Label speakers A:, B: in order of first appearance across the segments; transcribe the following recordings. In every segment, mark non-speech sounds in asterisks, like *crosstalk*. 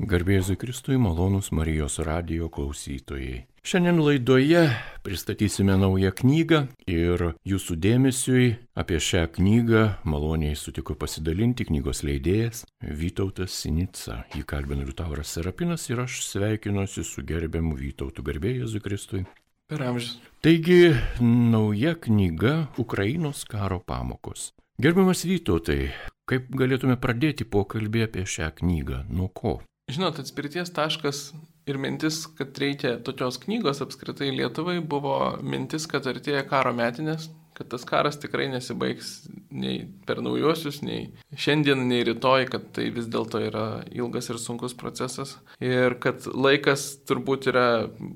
A: Garbėzui Kristui malonus Marijos radio klausytojai. Šiandien laidoje pristatysime naują knygą ir jūsų dėmesiui apie šią knygą maloniai sutiko pasidalinti knygos leidėjas Vytautas Sinica. Jį kalbina Liutauras Serapinas ir aš sveikinuosi su gerbiamu Vytautu Garbėjėzui Kristui.
B: Per amžius.
A: Taigi, nauja knyga Ukrainos karo pamokos. Gerbiamas Vytautai, kaip galėtume pradėti pokalbį apie šią knygą? Nuo ko?
B: Žinot, atspirties taškas ir mintis, kad reikia tokios knygos apskritai Lietuvai buvo mintis, kad artėja karo metinės, kad tas karas tikrai nesibaigs nei per naujuosius, nei šiandien, nei rytoj, kad tai vis dėlto yra ilgas ir sunkus procesas. Ir kad laikas turbūt yra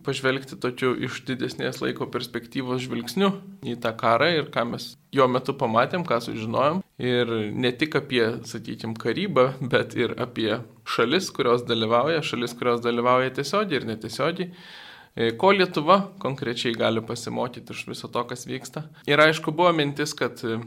B: pažvelgti tokiu iš didesnės laiko perspektyvos žvilgsniu į tą karą ir ką mes jo metu pamatėm, ką sužinojom. Ir ne tik apie, sakykime, karybą, bet ir apie šalis, kurios dalyvauja, šalis, kurios dalyvauja tiesiogiai ir netiesiogiai. E, ko Lietuva konkrečiai gali pasimokyti iš viso to, kas vyksta. Ir aišku, buvo mintis, kad e,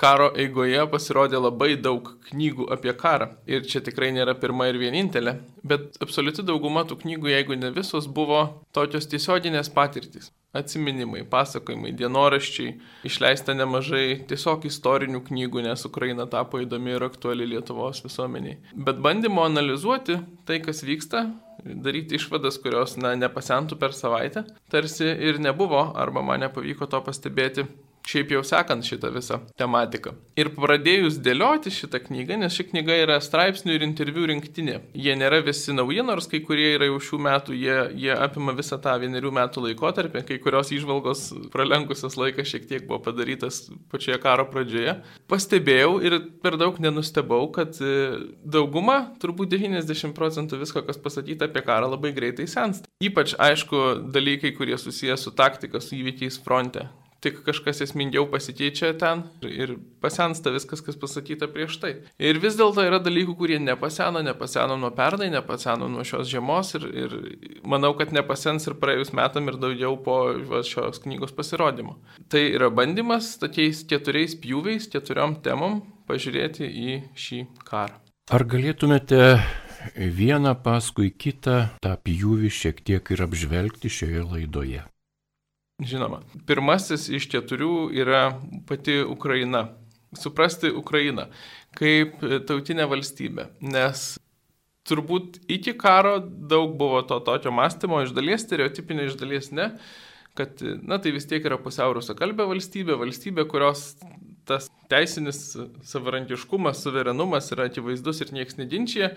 B: karo eigoje pasirodė labai daug knygų apie karą. Ir čia tikrai nėra pirma ir vienintelė, bet absoliuti dauguma tų knygų, jeigu ne visos, buvo tokios tiesioginės patirtys. Atsiminimai, pasakojimai, dienoraščiai, išleista nemažai tiesiog istorinių knygų, nes Ukraina tapo įdomi ir aktuali Lietuvos visuomeniai. Bet bandymo analizuoti tai, kas vyksta, daryti išvadas, kurios na, nepasentų per savaitę, tarsi ir nebuvo, arba man nepavyko to pastebėti šiaip jau sekant šitą visą tematiką. Ir pradėjus dėlioti šitą knygą, nes ši knyga yra straipsnių ir interviu rinktinė. Jie nėra visi nauji, nors kai kurie yra jau šių metų, jie, jie apima visą tą vienerių metų laikotarpį, kai kurios išvalgos pralenkusios laikas šiek tiek buvo padarytas pačioje karo pradžioje. Pastebėjau ir per daug nenustebau, kad e, dauguma, turbūt 90 procentų visko, kas pasakyta apie karą, labai greitai sensta. Ypač, aišku, dalykai, kurie susijęs su taktika, su įvykiais fronte tik kažkas esmingiau pasikeičia ten ir pasensta viskas, kas pasakyta prieš tai. Ir vis dėlto yra dalykų, kurie nepaseno, nepaseno nuo pernai, nepaseno nuo šios žiemos ir, ir manau, kad nepasens ir praėjus metam ir daugiau po šios knygos pasirodymo. Tai yra bandymas tokiais keturiais pjūviais, keturiom temom pažiūrėti į šį karą.
A: Ar galėtumėte vieną paskui kitą tą pjūvį šiek tiek ir apžvelgti šioje laidoje?
B: Žinoma, pirmasis iš keturių yra pati Ukraina. Suprasti Ukrainą kaip tautinę valstybę, nes turbūt iki karo daug buvo to tokio mąstymo, iš dalies stereotipinio, iš dalies ne, kad, na, tai vis tiek yra pusiau rusakalbė valstybė, valstybė, kurios tas teisinis savarankiškumas, suverenumas yra akivaizdus ir niekas neginčia,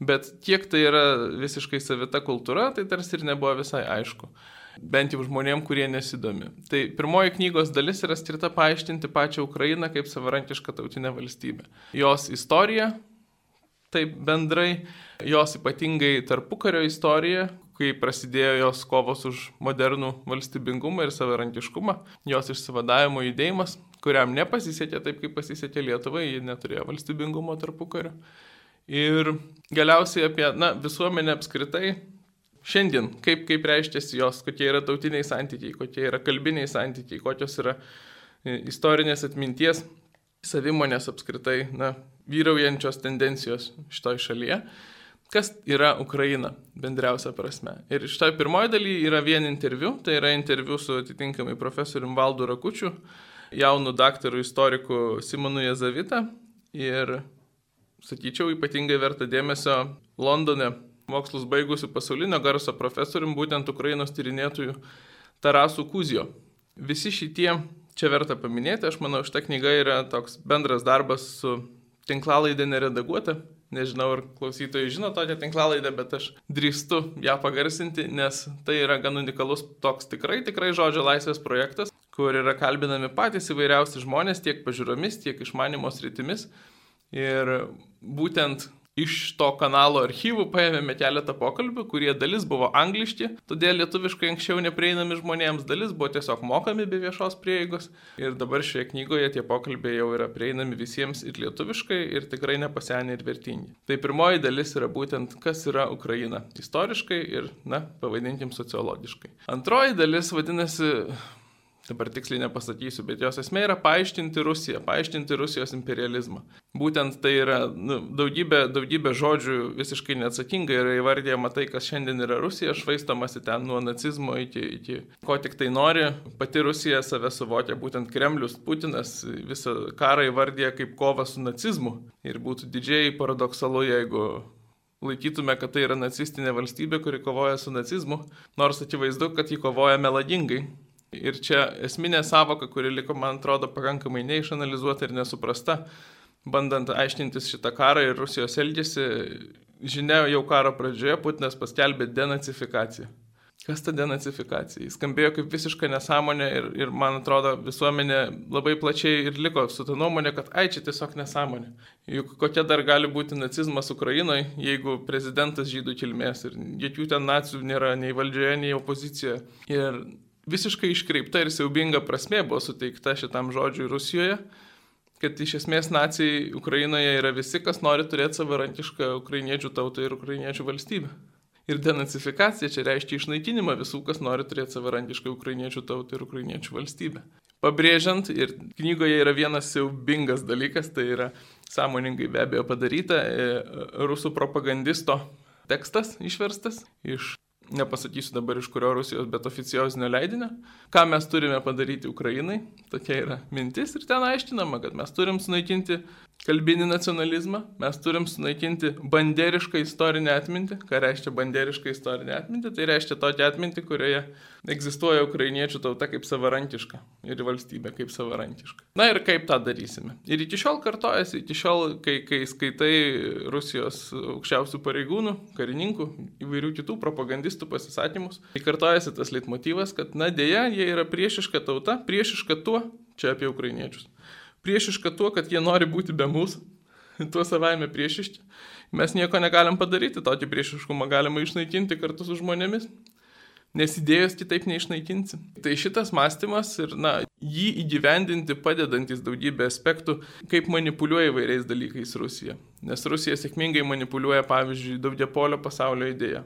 B: bet kiek tai yra visiškai savita kultūra, tai tarsi ir nebuvo visai aišku bent jau žmonėm, kurie nesidomi. Tai pirmoji knygos dalis yra skirta paaiškinti pačią Ukrainą kaip savarankišką tautinę valstybę. Jos istorija, taip bendrai, jos ypatingai tarpukario istorija, kai prasidėjo jos kovos už modernų valstybingumą ir savarankiškumą, jos išsivadavimo judėjimas, kuriam nepasisekė taip, kaip pasisekė Lietuvai, ji neturėjo valstybingumo tarpukario. Ir galiausiai apie na, visuomenę apskritai, šiandien, kaip, kaip reiškiasi jos, kokie yra tautiniai santykiai, kokie yra kalbiniai santykiai, kokios yra e, istorinės atminties, savimonės apskritai, na, vyraujančios tendencijos šitoj šalyje. Kas yra Ukraina bendriausia prasme? Ir šitoj pirmoji daly yra vien interviu, tai yra interviu su atitinkamai profesorium Valdu Rakučiu, jaunu daktaru istoriku Simonu Jezavita ir, sakyčiau, ypatingai verta dėmesio Londone mokslus baigusiu pasaulinio garso profesorium, būtent Ukrainos tyrinėtojų Tarasu Kuzijo. Visi šitie, čia verta paminėti, aš manau, šita knyga yra toks bendras darbas su tinklalaidė neredaguota. Nežinau, ar klausytojai žino tokią tinklalaidę, bet aš drįstu ją pagarsinti, nes tai yra gan unikalus toks tikrai, tikrai žodžio laisvės projektas, kur yra kalbinami patys įvairiausi žmonės tiek pažiūromis, tiek išmanimo sritimis. Ir būtent iš to kanalo archyvų paėmėme keletą pokalbių, kurie dalis buvo angliški, todėl lietuviškai anksčiau neprieinami žmonėms, dalis buvo tiesiog mokami be viešos prieigos. Ir dabar šioje knygoje tie pokalbiai jau yra prieinami visiems ir lietuviškai, ir tikrai nepasenę ir vertingi. Tai pirmoji dalis yra būtent, kas yra Ukraina istoriškai ir, na, pavadinkim sociologiškai. Antroji dalis vadinasi dabar tiksliai nepasakysiu, bet jos esmė yra paaiškinti Rusiją, paaiškinti Rusijos imperializmą. Būtent tai yra nu, daugybė, daugybė žodžių visiškai neatsakingai yra įvardyjama tai, kas šiandien yra Rusija, švaistamasi ten nuo nacizmo iki, iki ko tik tai nori. Pati Rusija save suvokia, būtent Kremlius, Putinas visą karą įvardyja kaip kova su nacizmu. Ir būtų didžiai paradoksalu, jeigu laikytume, kad tai yra nacistinė valstybė, kuri kovoja su nacizmu, nors akivaizdu, kad ji kovoja melagingai Ir čia esminė savoka, kuri liko, man atrodo, pakankamai neišanalizuota ir nesuprasta, bandant aiškintis šitą karą ir Rusijos elgesį, žinia, jau karo pradžioje Putinas paskelbė denacifikaciją. Kas ta denacifikacija? Jis skambėjo kaip visiška nesąmonė ir, ir man atrodo visuomenė labai plačiai ir liko su ta nuomonė, kad ai čia tiesiog nesąmonė. Juk kokia dar gali būti nacizmas Ukrainoje, jeigu prezidentas žydų kilmės ir jokių ten nacijų nėra nei valdžioje, nei opozicijoje. Ir visiškai iškreipta ir siaubinga prasme buvo suteikta šitam žodžiui Rusijoje, kad iš esmės nacijai Ukrainoje yra visi, kas nori turėti savarankišką ukrainiečių tautą ir ukrainiečių valstybę. Ir denacifikacija čia reiškia išnaikinimą visų, kas nori turėti savarankišką ukrainiečių tautą ir ukrainiečių valstybę. Pabrėžiant, ir knygoje yra vienas siaubingas dalykas, tai yra sąmoningai be abejo padaryta, e, rusų propagandisto tekstas išverstas iš nepasakysiu dabar iš kurio Rusijos, bet oficiozinio leidinio, ką mes turime padaryti Ukrainai, tokia yra mintis ir ten aiškinama, kad mes turim sunaikinti kalbinį nacionalizmą, mes turim sunaikinti banderišką istorinę atmintį. Ką reiškia banderišką istorinę atmintį? Tai reiškia tokią atmintį, kurioje egzistuoja ukrainiečių tauta kaip savarankiška ir valstybė kaip savarankiška. Na ir kaip tą darysime. Ir iki šiol kartojasi, iki šiol, kai, kai skaitai Rusijos aukščiausių pareigūnų, karininkų, įvairių kitų propagandistų pasisakymus, tai kartojasi tas leitmotyvas, kad na dėja, jie yra priešiška tauta, priešiška tuo, čia apie ukrainiečius priešiška tuo, kad jie nori būti be mūsų, tuo savaime priešiški. Mes nieko negalim padaryti, tokį priešiškumą galima išnaikinti kartu su žmonėmis, nes idėjos kitaip neišnaikinsi. Tai šitas mąstymas ir, na, jį įgyvendinti padedantis daugybę aspektų, kaip manipuliuoja įvairiais dalykais Rusija. Nes Rusija sėkmingai manipuliuoja, pavyzdžiui, daugiapolio pasaulio idėją.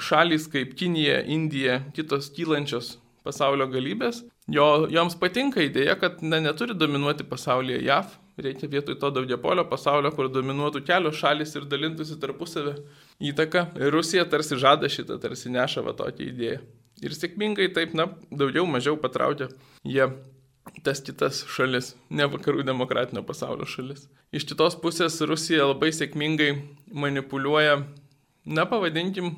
B: Šalys kaip Kinija, Indija, kitos kylančios pasaulio galybės Jo, joms patinka idėja, kad ne, neturi dominuoti pasaulyje JAV, reikia vietoj to daugiapolio pasaulio, kur dominuotų kelios šalis ir dalintųsi tarpusavę įtaką. Ir Rusija tarsi žada šitą, tarsi neša va tokią idėją. Ir sėkmingai taip, na, daugiau mažiau patraukia jie tas kitas šalis, ne vakarų demokratinio pasaulio šalis. Iš kitos pusės Rusija labai sėkmingai manipuliuoja, na, pavadinkim,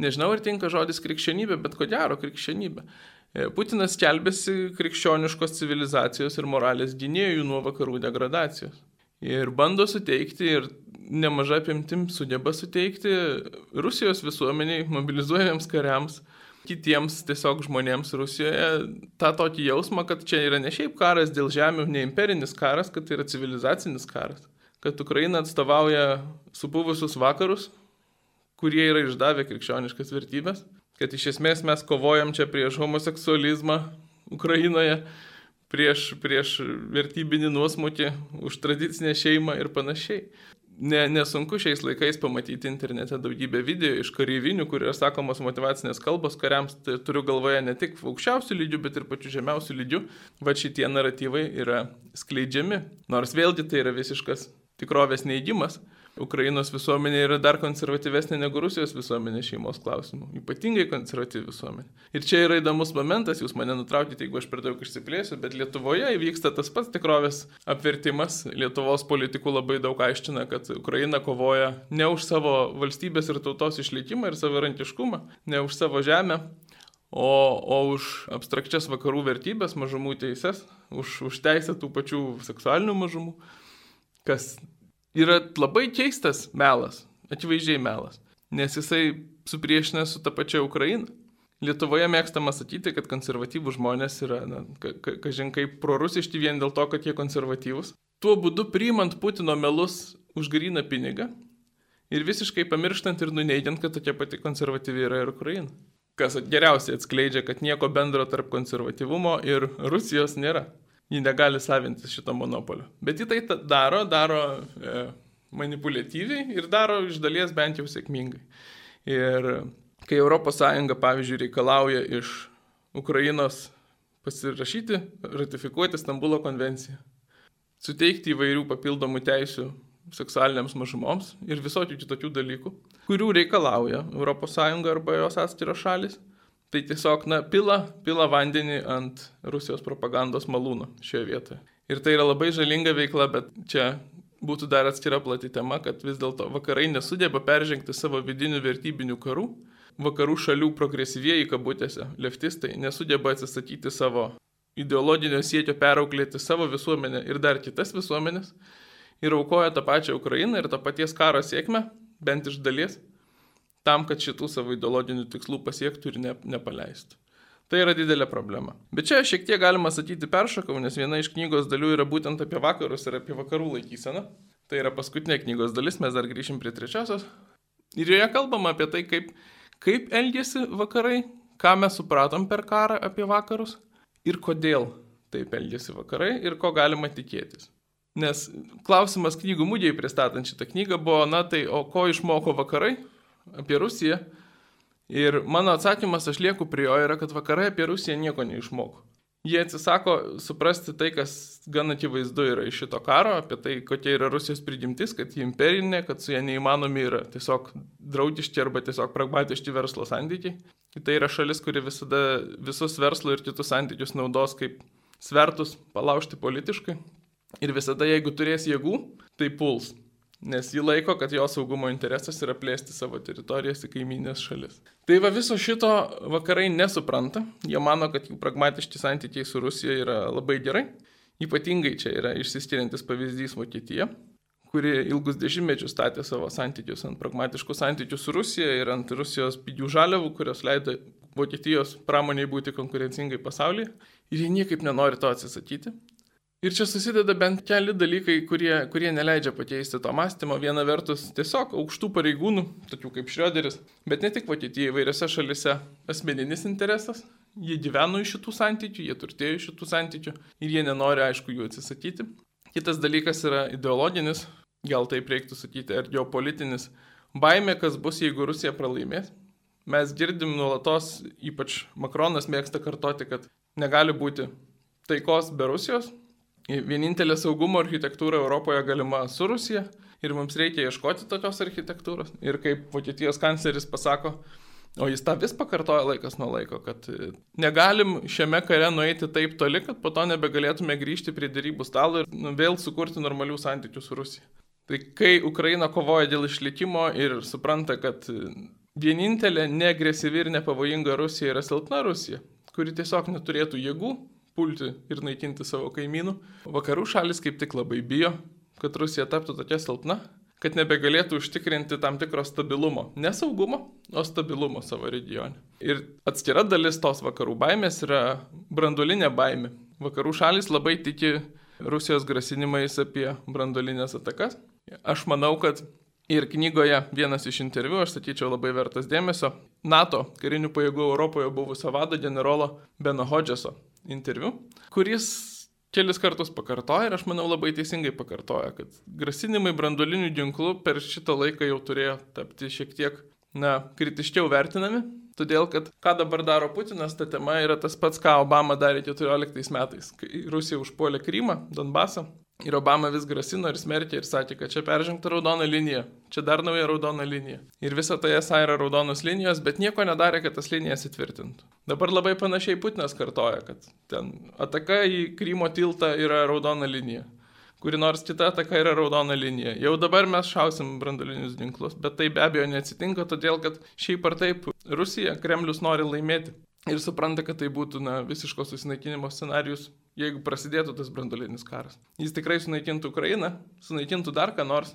B: nežinau, ar tinka žodis krikščionybė, bet ko gero krikščionybė. E, Putinas skelbėsi krikščioniškos civilizacijos ir moralės gynėjų nuo vakarų degradacijos. Ir bando suteikti, ir nemaža apimtim sugeba suteikti Rusijos visuomeniai, mobilizuojamiems kariams, kitiems tiesiog žmonėms Rusijoje tą tokį jausmą, kad čia yra ne šiaip karas dėl žemių, ne imperinis karas, kad tai yra civilizacinis karas. Kad Ukraina atstovauja supuvusius vakarus, kurie yra išdavę krikščioniškas vertybės kad iš esmės mes kovojam čia prieš homoseksualizmą Ukrainoje, prieš, prieš vertybinį nuosmukį, už tradicinę šeimą ir panašiai. Ne, nesunku šiais laikais pamatyti internete daugybę video iš kareivinių, kur yra sakomos motivacinės kalbos kariams, tai turiu galvoje ne tik aukščiausių lygių, bet ir pačių žemiausių lygių, va šitie naratyvai yra skleidžiami. Nors vėlgi tai yra visiškas tikrovės neįgymas. Ukrainos visuomenė yra dar konservatyvesnė negu Rusijos visuomenė šeimos klausimų. Ypatingai konservatyvi visuomenė. Ir čia yra įdomus momentas, jūs mane nutraukite, jeigu aš per daug išsiplėsiu, bet Lietuvoje įvyksta tas pats tikrovės apvertimas. Lietuvos politikų labai daug aiškina, kad Ukraina kovoja ne už savo valstybės ir tautos išlikimą ir savarankiškumą, ne už savo žemę, o, o už abstrakčias vakarų vertybės, mažumų teises, už, už teisę tų pačių seksualinių mažumų, kas yra labai keistas melas, akivaizdžiai melas, nes jisai supriešina su ta pačia Ukraina. Lietuvoje mėgstama sakyti, kad konservatyvų žmonės yra, na, kažin kaip prorusiški vien dėl to, kad jie konservatyvūs. Tuo būdu priimant Putino melus už gryną pinigą ir visiškai pamirštant ir nuneigiant, kad tokia pati konservatyvi yra ir Ukraina. Kas geriausiai atskleidžia, kad nieko bendro tarp konservatyvumo ir Rusijos nėra ji negali savintis šito monopolio. Bet ji tai daro, daro e, manipuliatyviai ir daro iš dalies bent jau sėkmingai. Ir kai ES, pavyzdžiui, reikalauja iš Ukrainos pasirašyti, ratifikuoti Stambulo konvenciją, suteikti įvairių papildomų teisių seksualiniams mažumoms ir visokių kitokių dalykų, kurių reikalauja ES arba jos atskiros šalis. Tai tiesiog, na, pila, pila vandenį ant Rusijos propagandos malūno šioje vietoje. Ir tai yra labai žalinga veikla, bet čia būtų dar atskira plati tema, kad vis dėlto vakarai nesugeba peržengti savo vidinių vertybinių karų vakarų šalių progresyvieji kabutėse, leftistai, nesugeba atsisakyti savo ideologinio siekio perauklėti savo visuomenę ir dar kitas visuomenės ir aukoja tą pačią Ukrainą ir tą paties karo sėkmę, bent iš dalies, tam, kad šitų savo ideologinių tikslų pasiektų ir ne, nepaleistų. Tai yra didelė problema. Bet čia šiek tiek galima sakyti peršakau, nes viena iš knygos dalių yra būtent apie vakarus ir apie vakarų laikyseną. Tai yra paskutinė knygos dalis, mes dar grįšim prie trečiosios. Ir joje kalbama apie tai, kaip kaip elgėsi vakarai, ką mes supratom per karą apie vakarus ir kodėl taip elgėsi vakarai ir ko galima tikėtis. Nes klausimas knygų mūdėjai pristatant šitą knygą buvo, na tai o ko išmoko vakarai apie Rusiją? Ir mano atsakymas, aš lieku prie jo, yra, kad vakarai apie Rusiją nieko neišmoko. Jie atsisako suprasti tai, kas gan akivaizdu yra iš šito karo, apie tai, kokia yra Rusijos prigimtis, kad ji imperinė, kad su ja neįmanomi yra tiesiog draugiški arba tiesiog pragmatiški verslo santykiai. Tai yra šalis, kuri visada visus verslo ir kitus santykius naudos kaip svertus palaužti politiškai. Ir visada, jeigu turės jėgų, tai puls nes ji laiko, kad jo saugumo interesas yra plėsti savo teritorijas į kaiminės šalis. Tai va viso šito vakarai nesupranta, jie mano, kad jų pragmatiški santykiai su Rusija yra labai gerai, ypatingai čia yra išsiskiriantis pavyzdys Vokietija, kuri ilgus dešimtmečius statė savo santykius ant pragmatiškų santykių su Rusija ir ant Rusijos pigių žaliavų, kurios leido Vokietijos pramoniai būti konkurencingai pasaulyje. Ir jie niekaip nenori to atsisakyti. Ir čia susideda bent keli dalykai, kurie, kurie neleidžia pakeisti to mąstymo. Viena vertus tiesiog aukštų pareigūnų, tokių kaip Šrioderis, bet ne tik Vokietija, įvairiose šalise asmeninis interesas. Jie gyveno iš šitų santykių, jie turtėjo iš šitų santykių ir jie nenori, aišku, jų atsisakyti. Kitas dalykas yra ideologinis, gal taip reiktų sakyti, ar geopolitinis. Baimė, kas bus, jeigu Rusija pralaimės. Mes girdim nuolatos, ypač Makronas mėgsta kartoti, kad negali būti taikos be Rusijos, Vienintelė saugumo architektūra Europoje galima su Rusija ir mums reikia ieškoti tokios architektūros. Ir kaip Vokietijos kancleris pasako, o jis tą vis pakartoja laikas nuo laiko, kad e, negalim šiame kare nueiti taip toli, kad po to nebegalėtume grįžti prie dėrybų stalo ir nu, vėl sukurti normalių santykių su Rusija. Tai kai Ukraina kovoja dėl išlikimo ir supranta, kad e, vienintelė neagresyvi ir nepavojinga Rusija yra silpna Rusija, kuri tiesiog neturėtų jėgų pulti ir naikinti savo kaimynų. Vakarų šalis kaip tik labai bijo, kad Rusija taptų tokia silpna, kad nebegalėtų užtikrinti tam tikro stabilumo. Nesaugumo, o stabilumo savo regione. Ir atskira dalis tos vakarų baimės yra brandolinė baimė. Vakarų šalis labai tiki Rusijos grasinimais apie brandolinės atakas. Aš manau, kad ir knygoje vienas iš interviu, aš sakyčiau, labai vertas dėmesio, NATO karinių pajėgų Europoje buvusio vado generolo Beno Hodžeso interviu, kuris kelis kartus pakartoja ir aš manau labai teisingai pakartoja, kad grasinimai brandolinių ginklų per šitą laiką jau turėjo tapti šiek tiek, na, kritiškiau vertinami, todėl kad ką dabar daro Putinas, ta tema yra tas pats, ką Obama darė 14 metais, kai Rusija užpuolė Krymą, Donbasą Ir Obama vis grasino ir smerkė ir sakė, kad čia peržengta raudona linija, čia dar nauja raudona linija. Ir visa tai esą yra raudonos linijos, bet nieko nedarė, kad tas linijas įtvirtintų. Dabar labai panašiai Putinas kartoja, kad ten ataka į Krymo tiltą yra raudona linija. Kuri nors kita ataka yra raudona linija. Jau dabar mes šausim brandolinius ginklus, bet tai be abejo neatsitinka, todėl kad šiaip ar taip Rusija, Kremlius nori laimėti ir supranta, kad tai būtų na, visiško susinaikinimo scenarius, jeigu prasidėtų tas brandolinis karas. Jis tikrai sunaikintų Ukrainą, sunaikintų dar ką nors,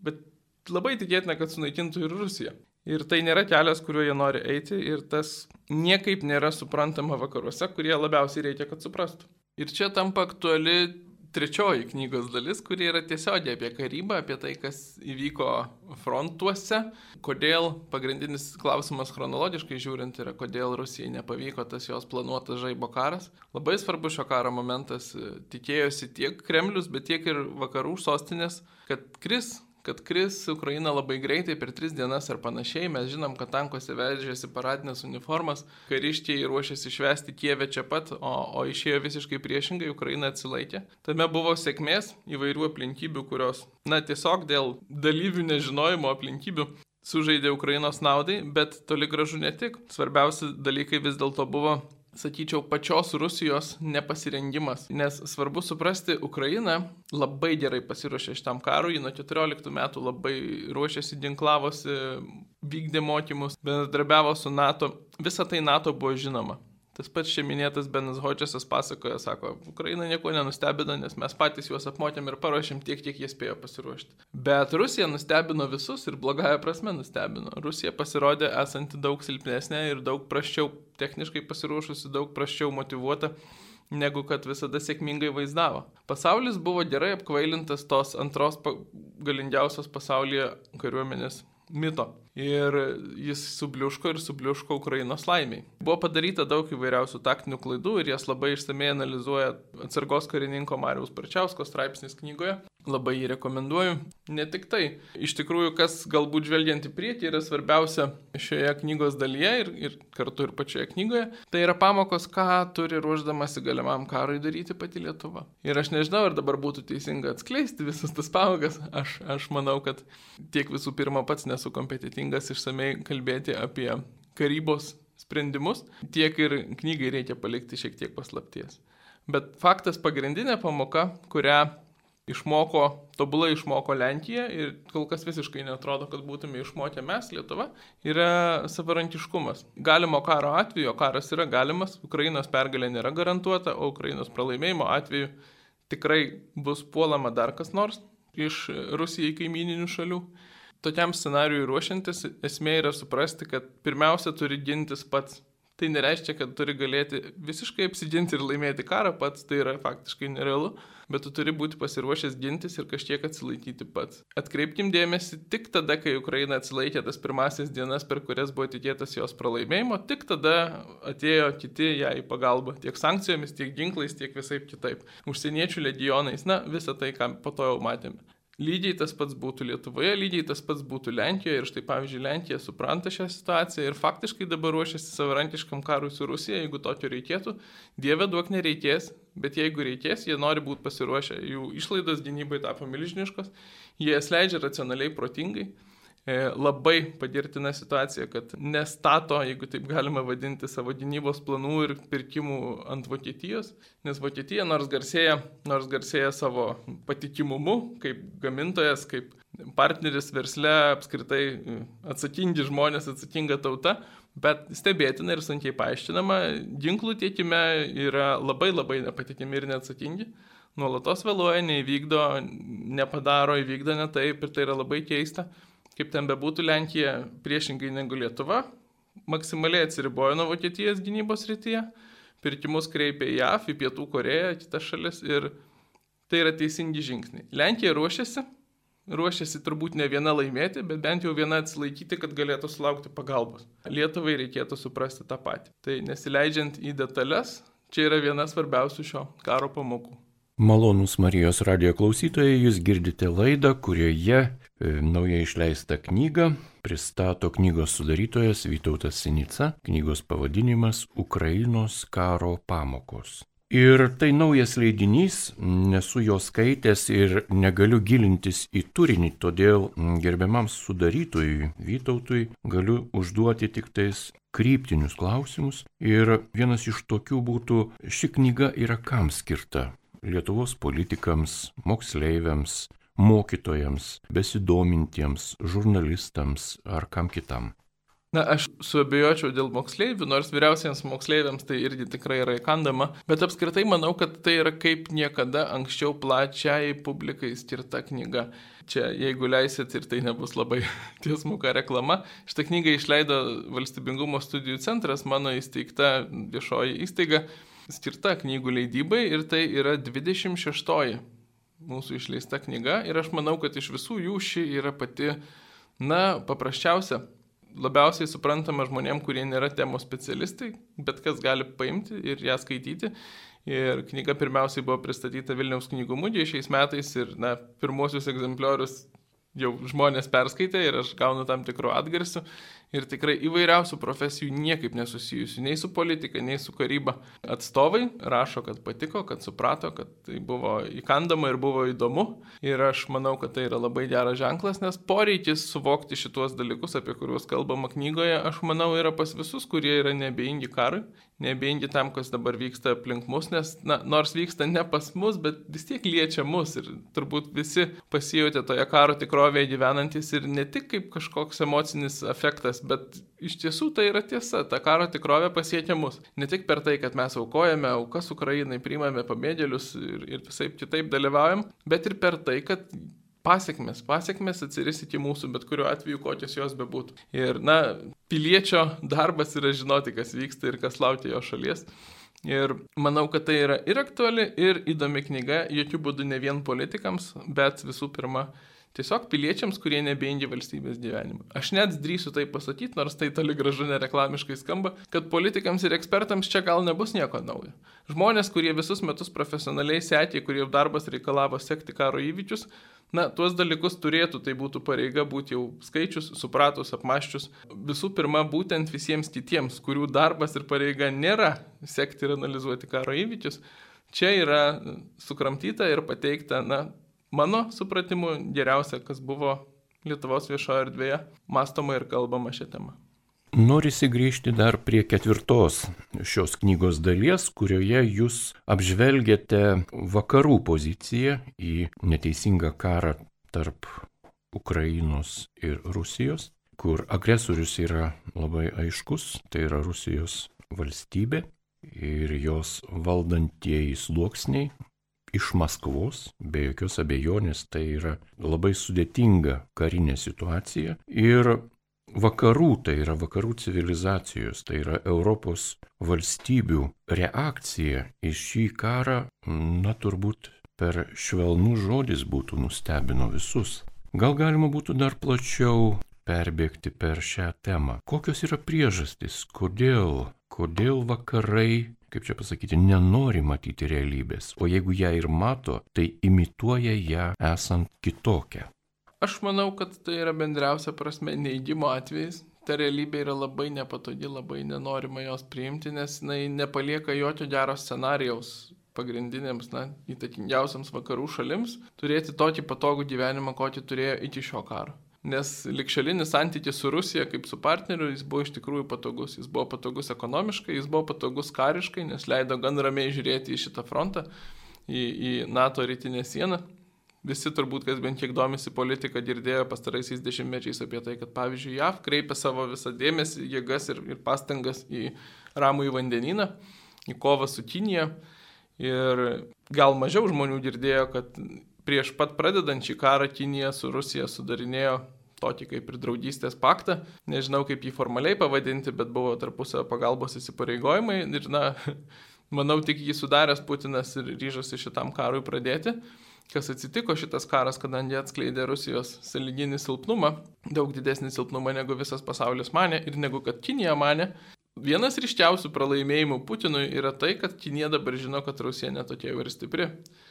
B: bet labai tikėtina, kad sunaikintų ir Rusiją. Ir tai nėra kelias, kuriuo jie nori eiti ir tas niekaip nėra suprantama vakaruose, kurie labiausiai reikia, kad suprastų. Ir čia tampa aktuali trečioji knygos dalis, kuri yra tiesiogiai apie karybą, apie tai, kas įvyko frontuose, kodėl pagrindinis klausimas chronologiškai žiūrint yra, kodėl Rusijai nepavyko tas jos planuotas žaibo karas. Labai svarbus šio karo momentas, tikėjosi tiek Kremlius, bet tiek ir vakarų sostinės, kad kris kad kris Ukraina labai greitai per tris dienas ar panašiai. Mes žinom, kad tankuose vežėsi paradinės uniformas, kariščiai ruošėsi švesti Kievę čia pat, o, o išėjo visiškai priešingai, Ukraina atsilaikė. Tame buvo sėkmės įvairių aplinkybių, kurios, na, tiesiog dėl dalyvių nežinojimo aplinkybių sužaidė Ukrainos naudai, bet toli gražu ne tik. Svarbiausi dalykai vis dėlto buvo sakyčiau, pačios Rusijos nepasirengimas. Nes svarbu suprasti, Ukraina labai gerai pasiruošė šitam karui, nuo 14 metų labai ruošėsi, ginklavosi, vykdė mokymus, bendradarbiavo su NATO. Visa tai NATO buvo žinoma. Tas pats čia minėtas Benas Hodžesas pasakoja, sako, Ukraina nieko nenustebino, nes mes patys juos apmokėm ir paruošėm tiek, kiek jie spėjo pasiruošti. Bet Rusija nustebino visus ir blogąją prasme nustebino. Rusija pasirodė esanti daug silpnesnė ir daug praščiau techniškai pasiruošusi, daug praščiau motivuota negu kad visada sėkmingai vaizdavo. Pasaulis buvo gerai apkvailintas tos antros galingiausios pasaulyje kariuomenės mito. Ir jis subliuško ir subliuško Ukrainos laimiai. Buvo padaryta daug įvairiausių taktinių klaidų ir jas labai išsamei analizuoja atsargos karininko Mariaus Parčiausko straipsnis knygoje. Labai jį rekomenduoju. Ne tik tai. Iš tikrųjų, kas galbūt žvelgiant į priekį yra svarbiausia šioje knygos dalyje ir, ir kartu ir pačioje knygoje, tai yra pamokos, ką turi ruoždamasi galimam karui daryti pati Lietuva. Ir aš nežinau, ar dabar būtų teisinga atskleisti visas tas pamokas. Aš, aš manau, kad tiek visų pirma pats nesu kompetitingas išsamei kalbėti apie karybos sprendimus, tiek ir knygai reikia palikti šiek tiek paslapties. Bet faktas pagrindinė pamoka, kurią išmoko, tobulai išmoko Lenkija ir kol kas visiškai netrodo, kad būtume išmokę mes, Lietuva, yra savarankiškumas. Galimo karo atveju, karas yra galimas, Ukrainos pergalė nėra garantuota, o Ukrainos pralaimėjimo atveju tikrai bus puolama dar kas nors iš Rusijai kaimininių šalių. Tokiam scenariui ruošiantis esmė yra suprasti, kad pirmiausia turi gintis pats Tai nereiškia, kad turi galėti visiškai apsiginti ir laimėti karą pats, tai yra faktiškai nerealu, bet tu turi būti pasiruošęs gintis ir kažkiek atsilaikyti pats. Atkreipkim dėmesį tik tada, kai Ukraina atsilaikė tas pirmasis dienas, per kurias buvo tikėtas jos pralaimėjimo, tik tada atėjo kiti ją į pagalbą, tiek sankcijomis, tiek ginklais, tiek visai kitaip. Užsieniečių legionais, na, visą tai, ką po to jau matėme. Lygiai tas pats būtų Lietuvoje, lygiai tas pats būtų Lenkijoje ir štai pavyzdžiui Lenkija supranta šią situaciją ir faktiškai dabar ruošiasi savarankiškam karui su Rusija, jeigu tokio reikėtų. Dieve duok nereikės, bet jeigu reikės, jie nori būti pasiruošę, jų išlaidos gynybai tapo milžiniškos, jie jas leidžia racionaliai, protingai. E, labai padirtina situacija, kad nestato, jeigu taip galima vadinti, savo gynybos planų ir pirkimų ant Vokietijos, nes Vokietija nors garsėja, nors garsėja savo patikimumu kaip gamintojas, kaip partneris versle, apskritai e, atsakingi žmonės, atsakinga tauta, bet stebėtina ir sunkiai paaiškinama, ginklų tiekime yra labai labai nepatikimi ir neatsakingi nuolatos vėluoja, neįvykdo, nepadaro, įvykdo ne taip ir tai yra labai keista. Kaip ten bebūtų, Lenkija priešingai negu Lietuva maksimaliai atsiribojo nuo Vokietijos gynybos rytyje, pirkimus kreipė į JAV, į Pietų Koreją, kitas šalis ir tai yra teisingi žingsniai. Lenkija ruošiasi, ruošiasi turbūt ne viena laimėti, bet bent jau viena atsilaikyti, kad galėtų sulaukti pagalbos. Lietuvai reikėtų suprasti tą patį. Tai nesileidžiant į detalės, čia yra viena svarbiausių šio karo pamokų.
A: Malonus Marijos radio klausytojai, jūs girdite laidą, kurioje e, naujai išleistą knygą pristato knygos sudarytojas Vytautas Sinica, knygos pavadinimas Ukrainos karo pamokos. Ir tai naujas leidinys, nesu jo skaitęs ir negaliu gilintis į turinį, todėl gerbiamam sudarytojui Vytautui galiu užduoti tik tais kryptinius klausimus. Ir vienas iš tokių būtų, ši knyga yra kam skirta? Lietuvos politikams, moksleiviams, mokytojams, besidomintiems, žurnalistams ar kam kitam.
B: Na, aš suabejočiau dėl moksleivių, nors vyriausiems moksleiviams tai irgi tikrai yra įkandama, bet apskritai manau, kad tai yra kaip niekada anksčiau plačiai publikai skirta knyga. Čia, jeigu leisit ir tai nebus labai *laughs* tiesmuka reklama, šitą knygą išleido Valstybingumo studijų centras, mano įsteigta viešoji įstaiga skirta knygų leidybai ir tai yra 26 mūsų išleista knyga ir aš manau, kad iš visų jų ši yra pati, na, paprasčiausia, labiausiai suprantama žmonėm, kurie nėra temos specialistai, bet kas gali paimti ir ją skaityti. Ir knyga pirmiausiai buvo pristatyta Vilniaus knygų mugėje šiais metais ir, na, pirmosius egzempliorius jau žmonės perskaitė ir aš gaunu tam tikrų atgarsių ir tikrai įvairiausių profesijų niekaip nesusijusių, nei su politika, nei su karyba. Atstovai rašo, kad patiko, kad suprato, kad tai buvo įkandama ir buvo įdomu. Ir aš manau, kad tai yra labai geras ženklas, nes poreikis suvokti šituos dalykus, apie kuriuos kalbama knygoje, aš manau, yra pas visus, kurie yra nebeingi karui, nebeingi tam, kas dabar vyksta aplink mus, nes, na, nors vyksta ne pas mus, bet vis tiek liečia mus ir turbūt visi pasijutė toje karo tikrovėje gyvenantis ir ne tik kaip kažkoks emocinis efektas, bet iš tiesų tai yra tiesa. Ta karo tikrovė pasiekia mus. Ne tik per tai, kad mes aukojame aukas Ukrainai, priimame pabėgėlius ir, ir visai kitaip dalyvaujam, bet ir per tai, kad pasiekmes, pasiekmes atsiris iki mūsų, bet kuriuo atveju kokios jos bebūtų. Ir, na, piliečio darbas yra žinoti, kas vyksta ir kas laukia jo šalies. Ir manau, kad tai yra ir aktuali, ir įdomi knyga, jokių būdų ne vien politikams, bet visų pirma Tiesiog piliečiams, kurie nebeingi valstybės gyvenimą. Aš net drįsiu tai pasakyti, nors tai toli gražu nereklamiškai skamba, kad politikams ir ekspertams čia gal nebus nieko naujo. Žmonės, kurie visus metus profesionaliai sekė, kurie darbas reikalavo sekti karo įvykius, na, tuos dalykus turėtų, tai būtų pareiga būti jau skaičius, supratus, apmaščius. Visų pirma, būtent visiems kitiems, kurių darbas ir pareiga nėra sekti ir analizuoti karo įvykius, čia yra sukramtyta ir pateikta, na, mano supratimu, geriausia, kas buvo Lietuvos viešoje erdvėje, mąstoma ir kalbama šią temą.
A: Norisi grįžti dar prie ketvirtos šios knygos dalies, kurioje jūs apžvelgiate vakarų poziciją į neteisingą karą tarp Ukrainos ir Rusijos, kur agresorius yra labai aiškus, tai yra Rusijos valstybė ir jos valdantieji sluoksniai, iš Maskvos, be jokios abejonės tai yra labai sudėtinga karinė situacija ir vakarų, tai yra vakarų civilizacijos, tai yra Europos valstybių reakcija į šį karą, na turbūt per švelnų žodis būtų nustebino visus. Gal galima būtų dar plačiau perbėgti per šią temą. Kokios yra priežastys, kodėl, kodėl vakarai kaip čia pasakyti, nenori matyti realybės, o jeigu ją ir mato, tai imituoja ją esant kitokią.
B: Aš manau, kad tai yra bendriausia prasme neįgymo atvejais. Ta realybė yra labai nepatogi, labai nenorima jos priimti, nes jinai nepalieka jokio gero scenarijaus pagrindinėms, na, įtakingiausiams vakarų šalims turėti tokį patogų gyvenimą, kokį turėjo iki šio karo nes likščiolinis santykis su Rusija kaip su partneriu, jis buvo iš tikrųjų patogus. Jis buvo patogus ekonomiškai, jis buvo patogus kariškai, nes leido gan ramiai žiūrėti į šitą frontą, į, į NATO rytinę sieną. Visi turbūt, kas bent kiek domisi politika, girdėjo pastaraisiais dešimtmečiais apie tai, kad pavyzdžiui JAV kreipia savo visą dėmesį, jėgas ir, ir pastangas į ramų į vandenyną, į kovą su Kinija. Ir gal mažiau žmonių girdėjo, kad prieš pat pradedant šį karą Kinija su Rusija sudarinėjo tokį kaip ir draugystės paktą. Nežinau, kaip jį formaliai pavadinti, bet buvo tarpusio pagalbos įsipareigojimai ir, na, *laughs* manau, tik jį sudaręs Putinas ir ryžosi šitam karui pradėti. Kas atsitiko šitas karas, kadangi atskleidė Rusijos saliginį silpnumą, daug didesnį silpnumą negu visas pasaulis mane ir negu kad Kinija mane, Vienas ryškiausių pralaimėjimų Putinui yra tai, kad Kinija dabar žino, kad Rusija netokia ir stipri.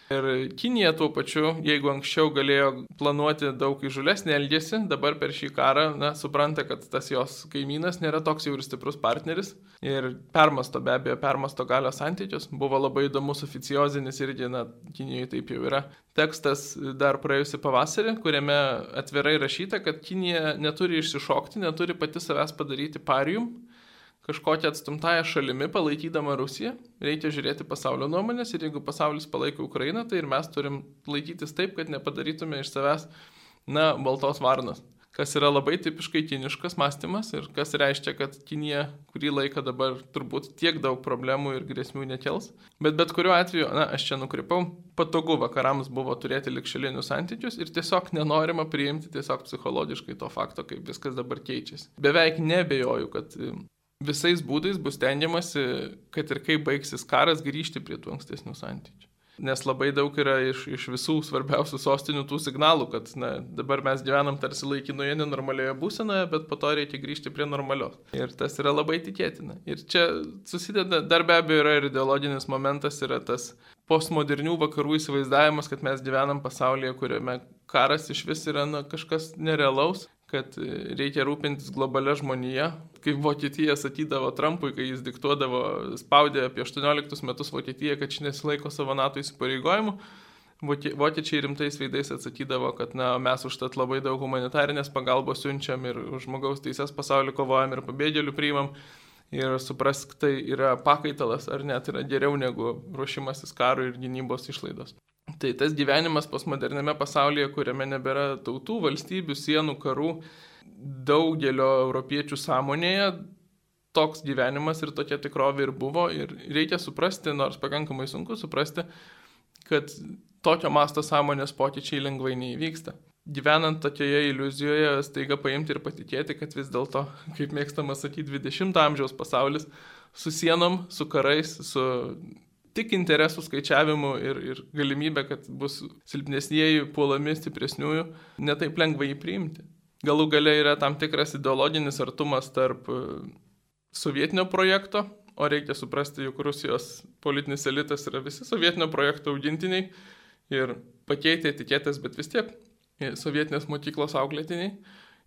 B: Ir Kinija tuo pačiu, jeigu anksčiau galėjo planuoti daug įžulesnį elgesį, dabar per šį karą na, supranta, kad tas jos kaimynas nėra toks jau ir stiprus partneris. Ir permasto, be abejo, permasto galios santykius. Buvo labai įdomus oficiozinis irgi, na, Kinijoje taip jau yra. Tekstas dar praėjusi pavasarį, kuriame atvirai rašyta, kad Kinija neturi išsišokti, neturi pati savęs padaryti parium kažkokią atstumtąją šalimi palaikydama Rusiją, reikia žiūrėti pasaulio nuomonės ir jeigu pasaulis palaiko Ukrainą, tai ir mes turim laikytis taip, kad nepadarytume iš savęs, na, baltos varnos. Kas yra labai tipiškai kiniškas mąstymas ir kas reiškia, kad Kinija kurį laiką dabar turbūt tiek daug problemų ir grėsmių nekels. Bet bet kuriuo atveju, na, aš čia nukrypau, patogu vakarams buvo turėti likščilinius santykius ir tiesiog nenorima priimti tiesiog psichologiškai to fakto, kaip viskas dabar keičiasi. Beveik nebejoju, kad visais būdais bus tengiamasi, kad ir kaip baigsis karas, grįžti prie tų ankstesnių santykių. nes labai daug yra iš, iš visų svarbiausių sostinių tų signalų, kad na, dabar mes gyvenam tarsi laikinoje nenormalioje būsenoje, bet po to reikia grįžti prie normalios. Ir tas yra labai tikėtina. Ir čia susideda, dar be abejo yra ir ideologinis momentas, yra tas postmodernių vakarų įsivaizdavimas, kad mes gyvenam pasaulyje, kuriame karas iš vis yra na, kažkas nerealaus, kad reikia rūpintis globalia žmonija. Kaip Vokietija sakydavo Trumpui, kai jis diktuodavo, spaudė apie 18 metus Vokietiją, kad ši nesilaiko savo NATO įsipareigojimų. Vokiečiai rimtais veidais atsakydavo, kad na, mes užtat labai daug humanitarinės pagalbos siunčiam ir žmogaus teises pasaulį kovojam ir pabėgėlių priimam. Ir suprask, tai yra pakaitalas, ar net yra geriau negu ruošimasis karui ir gynybos išlaidos. Tai tas gyvenimas postmoderniame pasaulyje, kuriame nebėra tautų, valstybių, sienų, karų, daugelio europiečių sąmonėje toks gyvenimas ir tokia tikrovė ir buvo. Ir reikia suprasti, nors pakankamai sunku suprasti, kad tokio masto sąmonės pokyčiai lengvai neįvyksta. Gyvenant tokioje iliuzijoje, staiga paimti ir patikėti, kad vis dėlto, kaip mėgstama sakyti, 20-ojo amžiaus pasaulis su sienom, su karais, su tik interesų skaičiavimu ir, ir galimybė, kad bus silpnesnėji puolami stipresniųjų, netaip lengva jį priimti. Galų gale yra tam tikras ideologinis artumas tarp e, sovietinio projekto, o reikia suprasti, jog Rusijos politinis elitas yra visi sovietinio projekto augintiniai ir pakeitė etiketės, bet vis tiek e, sovietinės mokyklos auklėtiniai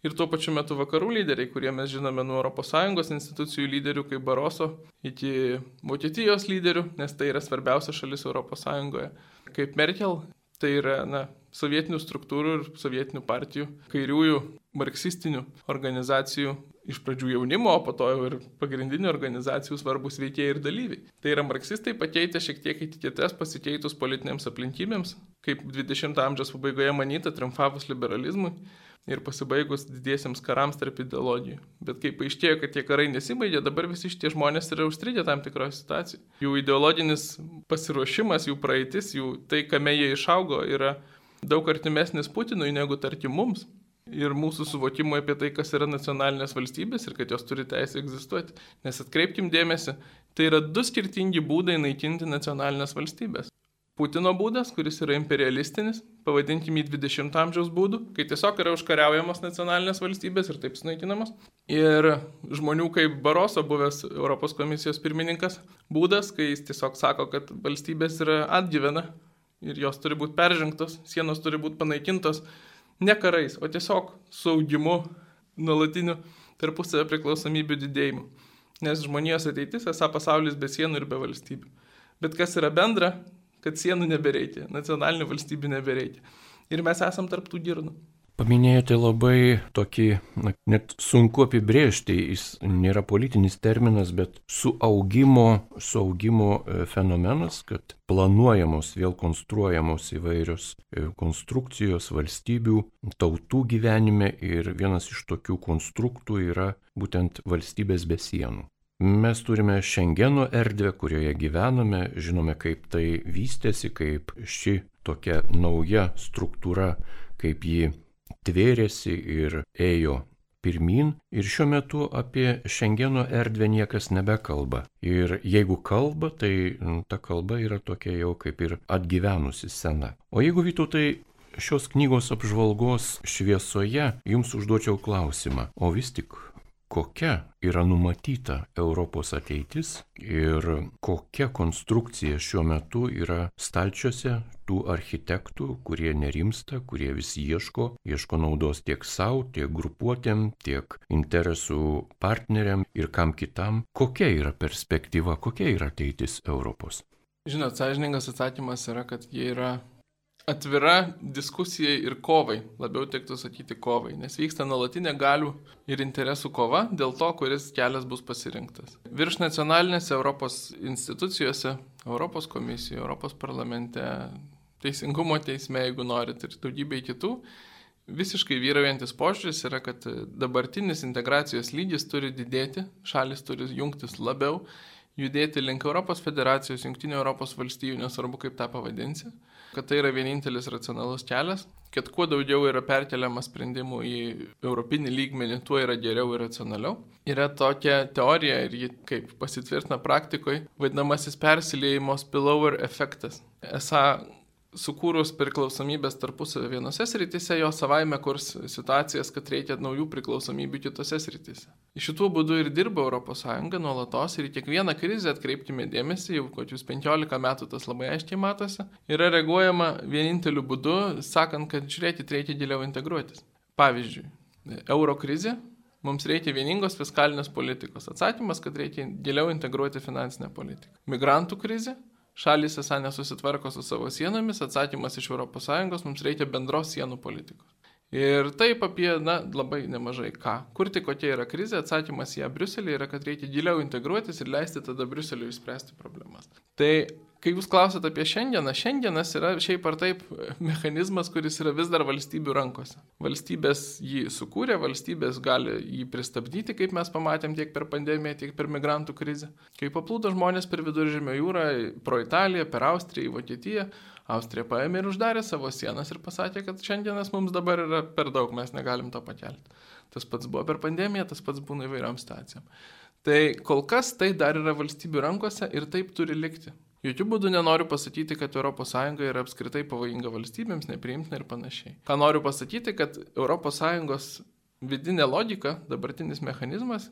B: ir tuo pačiu metu vakarų lyderiai, kurie mes žinome nuo ES institucijų lyderių kaip Baroso iki Vokietijos lyderių, nes tai yra svarbiausia šalis ES, kaip Merkel, tai yra na, sovietinių struktūrų ir sovietinių partijų, kairiųjų marksistinių organizacijų, iš pradžių jaunimo, o po to jau ir pagrindinių organizacijų svarbus veikėjai ir dalyviai. Tai yra marksistai pakeitę šiek tiek etiketės pasikeitus politinėms aplinkybėms, kaip 20-ojo amžiaus pabaigoje manyta triumfavus liberalizmui ir pasibaigus didiesiems karams tarp ideologijų. Bet kai paaiškėjo, kad tie karai nesibaigė, dabar visi šitie žmonės yra užstrigę tam tikroje situacijoje. Jų ideologinis pasiruošimas, jų praeitis, jų tai, kame jie išaugo, yra daug artimesnis Putinui negu tarkim mums. Ir mūsų suvokimo apie tai, kas yra nacionalinės valstybės ir kad jos turi teisę egzistuoti. Nes atkreipkim dėmesį, tai yra du skirtingi būdai naikinti nacionalinės valstybės. Putino būdas, kuris yra imperialistinis, pavadinkim jį 20 amžiaus būdu, kai tiesiog yra užkariaujamos nacionalinės valstybės ir taip sunaikinamos. Ir žmonių kaip Baroso buvęs Europos komisijos pirmininkas būdas, kai jis tiesiog sako, kad valstybės yra atgyvena ir jos turi būti peržengtos, sienos turi būti panaikintos ne karais, o tiesiog saugimu, nuolatiniu tarpusavio priklausomybių didėjimu. Nes žmonijos ateitis esą pasaulis be sienų ir be valstybių. Bet kas yra bendra, kad sienų nebereikia, nacionalinių valstybių nebereikia. Ir mes esam tarptų girnų.
A: Paminėjote labai tokį, na, net sunku apibrėžti, jis nėra politinis terminas, bet suaugimo, suaugimo e, fenomenas, kad planuojamos, vėl konstruojamos įvairios e, konstrukcijos valstybių, tautų gyvenime ir vienas iš tokių konstruktų yra būtent valstybės be sienų. Mes turime Šengeno erdvę, kurioje gyvename, žinome, kaip tai vystėsi, kaip ši tokia nauja struktūra, kaip ji tvėrėsi ir ėjo pirmin ir šiuo metu apie Šengeno erdvę niekas nebekalba. Ir jeigu kalba, tai ta kalba yra tokia jau kaip ir atgyvenusi sena. O jeigu vytų tai šios knygos apžvalgos šviesoje, jums užduočiau klausimą, o vis tik kokia yra numatyta Europos ateitis ir kokia konstrukcija šiuo metu yra stalčiuose tų architektų, kurie nerimsta, kurie vis ieško, ieško naudos tiek savo, tiek grupuotėm, tiek interesų partneriam ir kam kitam. Kokia yra perspektyva, kokia yra ateitis Europos?
B: Žinot, sąžiningas atsakymas yra, kad jie yra atvira diskusijai ir kovai, labiau tektų sakyti kovai, nes vyksta nuolatinė galių ir interesų kova dėl to, kuris kelias bus pasirinktas. Virš nacionalinėse Europos institucijose, Europos komisijoje, Europos parlamente, Teisingumo teisme, jeigu norit, ir daugybei kitų, visiškai vyraujantis požiūris yra, kad dabartinis integracijos lygis turi didėti, šalis turi jungtis labiau, judėti link Europos federacijos, jungtinio Europos valstybių, nesvarbu kaip tą pavadinsi kad tai yra vienintelis racionalus kelias, kad kuo daugiau yra perkeliama sprendimų į europinį lygmenį, tuo yra geriau ir racionaliau. Yra tokia teorija ir ji kaip pasitvirtina praktikoje, vadinamasis persilėjimo spillover efektas. Esą sukūrus priklausomybės tarpusavio vienose srityse, jo savaime kurs situacijas, kad reikia naujų priklausomybių kitose srityse. Iš šitų būdų ir dirba ES nuolatos ir kiekvieną krizę atkreipkime dėmesį, jau kokius 15 metų tas labai aiškiai matosi, yra reaguojama vieninteliu būdu, sakant, kad žiūrėkit, reikia giliau integruotis. Pavyzdžiui, euro krizė Mums reikia vieningos fiskalinės politikos. Atsakymas, kad reikia giliau integruoti finansinę politiką. Migrantų krizė Šalis esą nesusitvarko su savo sienomis, atsakymas iš ES mums reikia bendros sienų politikos. Ir taip apie, na, labai nemažai ką. Kur tik kokia yra krizė, atsakymas į ją Briuselį yra, kad reikia giliau integruotis ir leisti tada Briuseliui išspręsti problemas. Tai Kai jūs klausot apie šiandieną, šiandienas yra šiaip ar taip mechanizmas, kuris yra vis dar valstybių rankose. Valstybės jį sukūrė, valstybės gali jį pristabdyti, kaip mes pamatėm tiek per pandemiją, tiek per migrantų krizę. Kai paplūdo žmonės per viduržėmio jūrą, pro Italiją, per Austriją, į Vokietiją, Austrija paėmė ir uždarė savo sienas ir pasakė, kad šiandienas mums dabar yra per daug, mes negalim to pakelti. Tas pats buvo per pandemiją, tas pats būna įvairiam situacijom. Tai kol kas tai dar yra valstybių rankose ir taip turi likti. Jokių būdų nenoriu pasakyti, kad ES yra apskritai pavojinga valstybėms, nepriimtina ir panašiai. Ką noriu pasakyti, kad ES vidinė logika, dabartinis mechanizmas,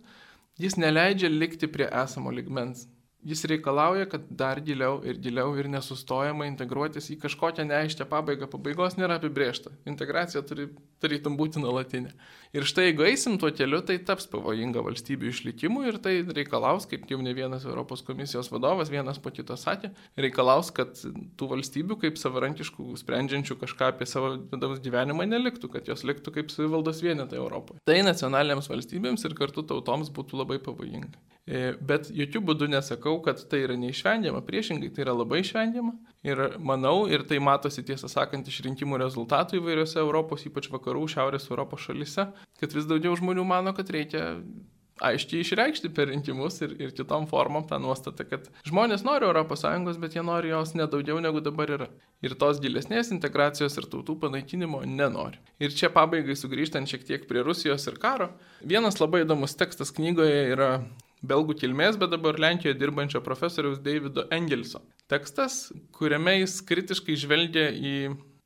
B: jis neleidžia likti prie esamo ligmens. Jis reikalauja, kad dar giliau ir giliau ir nesustojama integruotis į kažkokią neaiškę pabaigą. Pabaigos nėra apibriešta. Integracija turi tarytum būti nuolatinė. Ir štai jeigu eisim tuo keliu, tai taps pavojinga valstybių išlikimui ir tai reikalaus, kaip jau ne vienas Europos komisijos vadovas, vienas po kito sakė, reikalaus, kad tų valstybių kaip savarankiškų, sprendžiančių kažką apie savo vidaus gyvenimą neliktų, kad jos liktų kaip savivaldos vienetai Europoje. Tai nacionalinėms valstybėms ir kartu tautoms būtų labai pavojinga. E, bet jokių būdų nesakau, kad tai yra neišvengiama, priešingai tai yra labai išvengiama. Ir manau, ir tai matosi tiesą sakant iš rinkimų rezultatų įvairiose Europos, ypač vakarų, šiaurės Europos šalise, kad vis daugiau žmonių mano, kad reikia aiškiai išreikšti per rinkimus ir, ir kitom formom tą nuostatą, kad žmonės nori ES, bet jie nori jos nedaugiau negu dabar yra. Ir tos gilesnės integracijos ir tautų panaikinimo nenori. Ir čia pabaigai sugrįžtant šiek tiek prie Rusijos ir karo, vienas labai įdomus tekstas knygoje yra belgų kilmės, bet dabar Lenkijoje dirbančio profesoriaus Davido Engelso. Tekstas, kuriame jis kritiškai žvelgia į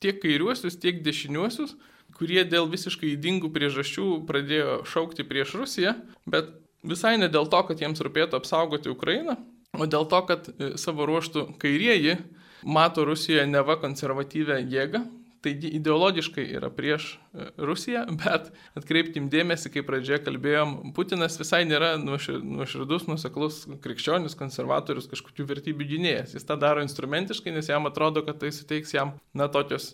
B: tiek kairiuosius, tiek dešiniuosius, kurie dėl visiškai įdingų priežasčių pradėjo šaukti prieš Rusiją, bet visai ne dėl to, kad jiems rūpėtų apsaugoti Ukrainą, o dėl to, kad e, savo ruoštų kairieji mato Rusijoje neva konservatyvę jėgą, Taigi ideologiškai yra prieš e, Rusiją, *laughs* bet atkreipkim dėmesį, kaip pradžioje kalbėjom, Putinas visai nėra nuoširdus, nuseklus krikščionis, konservatorius, kažkokių vertybių gynėjas. Jis tą daro instrumentiškai, nes jam atrodo, kad tai suteiks jam, na, tokios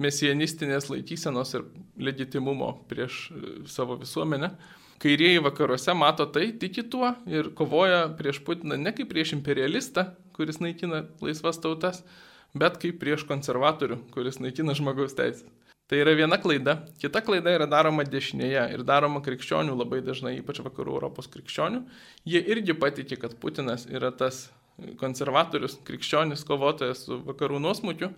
B: mesianistinės laikysenos ir legitimumo prieš e, savo visuomenę. Kairieji vakaruose mato tai, tiki tuo ir kovoja prieš Putiną ne kaip prieš imperialistą, kuris naikina laisvas tautas, bet kaip prieš konservatorių, kuris naikina žmogaus teisės. Tai yra viena klaida. Kita klaida yra daroma dešinėje ir daroma krikščionių labai dažnai, ypač vakarų Europos krikščionių. Jie irgi patikė, kad Putinas yra tas konservatorius, krikščionis kovotojas su vakarų nuosmukiu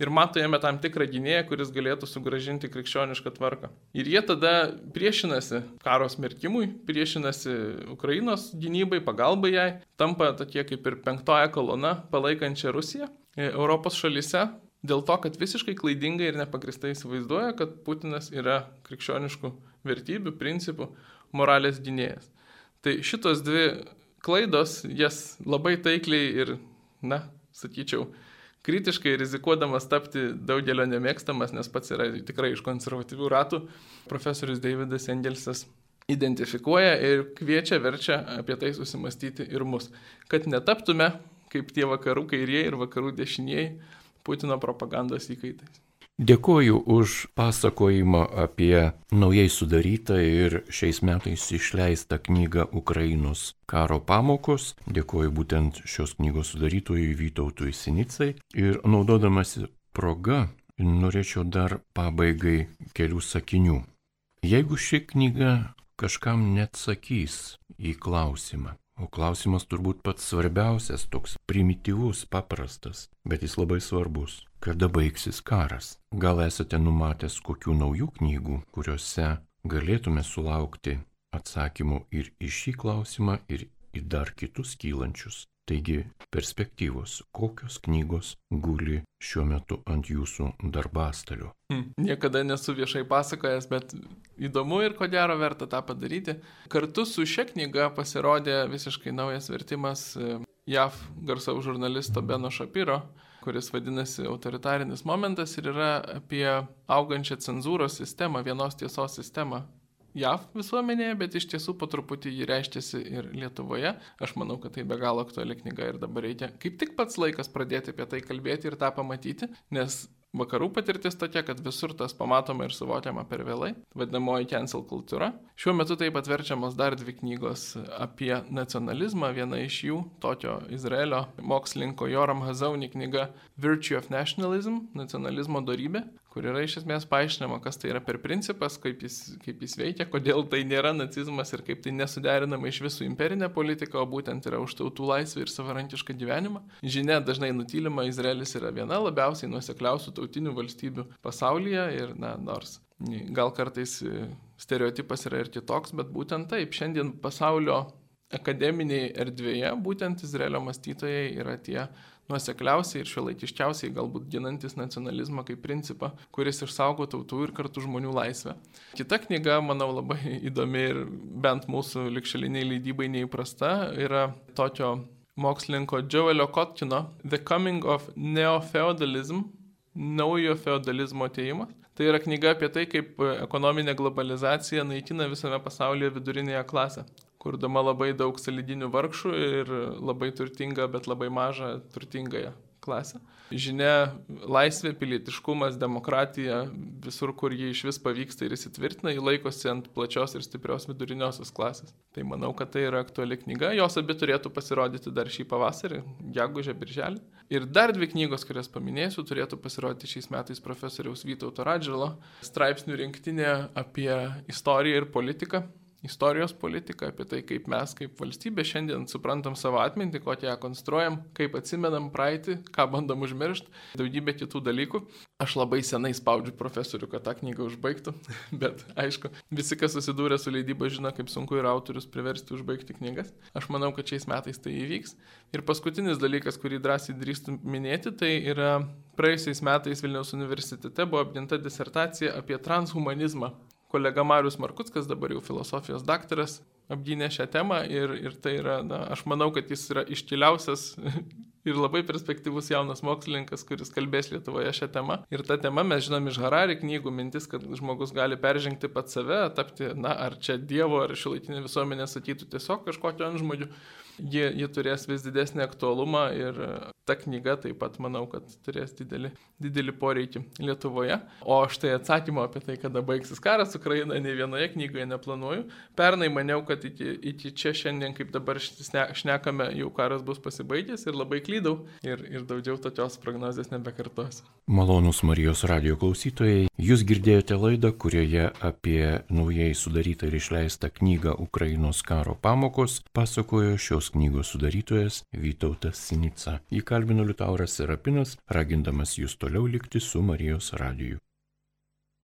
B: ir mato jame tam tikrą gynėją, kuris galėtų sugražinti krikščionišką tvarką. Ir jie tada priešinasi karo smerkimui, priešinasi Ukrainos gynybai, pagalbai jai, tampa tokie kaip ir penktoja kolona palaikančia Rusiją. E, Europos šalyse dėl to, kad visiškai klaidingai ir nepagristai įsivaizduoja, kad Putinas yra krikščioniškų vertybių, principų, moralės gynėjas. Tai šitos dvi klaidos, jas labai taikliai ir, na, sakyčiau, kritiškai rizikuodamas tapti daugelio nemėgstamas, nes pats yra tikrai iš konservatyvių ratų, profesorius Davidas Engelsas identifikuoja ir kviečia, verčia apie tai susimastyti ir mus, kad netaptume kaip tie vakarų kairieji ir vakarų dešinieji Putino propagandos įkaitais.
A: Dėkoju už pasakojimą apie naujai sudarytą ir šiais metais išleistą knygą Ukrainos karo pamokos. Dėkoju būtent šios knygos sudarytojui Vytautui Sinicai. Ir naudodamasi proga, norėčiau dar pabaigai kelių sakinių. Jeigu ši knyga kažkam net sakys į klausimą, O klausimas turbūt pats svarbiausias, toks primityvus, paprastas, bet jis labai svarbus. kada baigsis karas. Gal esate numatęs kokių naujų knygų, kuriuose galėtume sulaukti atsakymų ir į šį klausimą, ir į dar kitus kylančius. Taigi perspektyvos, kokios knygos guli šiuo metu ant jūsų darbastalio.
B: Hmm. Niekada nesu viešai pasakojęs, bet įdomu ir ko gero verta tą padaryti. Kartu su šia knyga pasirodė visiškai naujas vertimas e, JAV garsaus žurnalisto Beno Šapiro, kuris vadinasi autoritarinis momentas ir yra apie augančią cenzūros sistemą, vienos tiesos sistemą JAV visuomenėje, bet iš tiesų po truputį jį reiškiasi ir Lietuvoje. Aš manau, kad tai be galo aktuali knyga ir dabar reikia kaip tik pats laikas pradėti apie tai kalbėti ir tą pamatyti, nes Vakarų patirtis tokia, kad visur tas pamatoma ir suvokiama per vėlai, vadinamoji cancel kultūra. Šiuo metu taip atverčiamos dar dvi knygos apie nacionalizmą. Viena iš jų, tokio Izraelio mokslininko Joram Hazauni knyga Virtue of Nationalism - nacionalizmo darybė, kur yra iš esmės paaiškinama, kas tai yra per principas, kaip jis, kaip jis veikia, kodėl tai nėra nacizmas ir kaip tai nesuderinama iš visų imperinė politika, o būtent yra už tautų laisvę ir savarankišką gyvenimą. Žinia dažnai nutylima, Izraelis yra viena labiausiai nuosekliausių tautinių valstybių pasaulyje ir, na, nors gal kartais stereotipas yra ir kitoks, bet būtent taip, šiandien pasaulio akademinėje erdvėje būtent Izraelio mąstytojai yra tie nuosekliausiai ir šiuolaikiškiausiai galbūt ginantis nacionalizmą kaip principą, kuris išsaugo tautų ir kartu žmonių laisvę. Kita knyga, manau, labai įdomi ir bent mūsų likšaliniai leidybai neįprasta, yra tokio mokslininko Joelio Kotkino The Coming of Neo-Feudalism naujo feudalizmo ateimas. Tai yra knyga apie tai, kaip ekonominė globalizacija naikina visame pasaulyje vidurinėje klasę kurdama labai daug salidinių vargšų ir labai turtingą, bet labai mažą turtingąją klasę. Žinia, laisvė, pilietiškumas, demokratija, visur, kur jį iš vis pavyksta ir įsitvirtina, jį laikosi ant plačios ir stiprios viduriniosios klasės. Tai manau, kad tai yra aktuali knyga, jos abi turėtų pasirodyti dar šį pavasarį, gegužę, birželį. Ir dar dvi knygos, kurias paminėsiu, turėtų pasirodyti šiais metais profesoriaus Vytauto Radžilo straipsnių rinktinė apie istoriją ir politiką istorijos politiką, apie tai, kaip mes kaip valstybė šiandien suprantam savo atmintį, kokią ją konstruojam, kaip atsimenam praeitį, ką bandom užmiršti, daugybė kitų dalykų. Aš labai senai spaudžiu profesorių, kad tą knygą užbaigtų, *laughs* bet aišku, visi, kas susidūrė su leidyba, žino, kaip sunku yra autorius priversti užbaigti knygas. Aš manau, kad šiais metais tai įvyks. Ir paskutinis dalykas, kurį drąsiai drįstum minėti, tai yra praėjusiais metais Vilniaus universitete buvo apginta disertacija apie transhumanizmą kolega Marius Markutskas, dabar jau filosofijos daktaras, apgynė šią temą ir, ir tai yra, na, aš manau, kad jis yra iškiliausias *laughs* ir labai perspektyvus jaunas mokslininkas, kuris kalbės Lietuvoje šią temą. Ir tą temą mes žinom iš Harari knygų mintis, kad žmogus gali peržengti pat save, tapti, na, ar čia Dievo, ar šiuolaikinė visuomenė sakytų tiesiog kažkokio antžmodžių ji, ji turės vis didesnį aktualumą ir ta knyga taip pat manau, kad turės didelį, didelį poreikį Lietuvoje. O štai atsakymo apie tai, kada baigsis karas Ukraina, ne vienoje knygoje neplanuoju. Pernai maniau, kad iki, iki čia šiandien, kaip dabar šnekame, jau karas bus pasibaigęs ir labai klydau ir, ir daugiau tokios prognozijos nebekartosiu.
A: Malonus Marijos radio klausytojai, jūs girdėjote laidą, kurioje apie naujai sudarytą ir išleistą knygą Ukrainos karo pamokos pasakojo šios knygos sudarytojas Vytautas Sinica. Jį kalbino Liutauras Serapinas, ragindamas jūs toliau likti su Marijos radiju.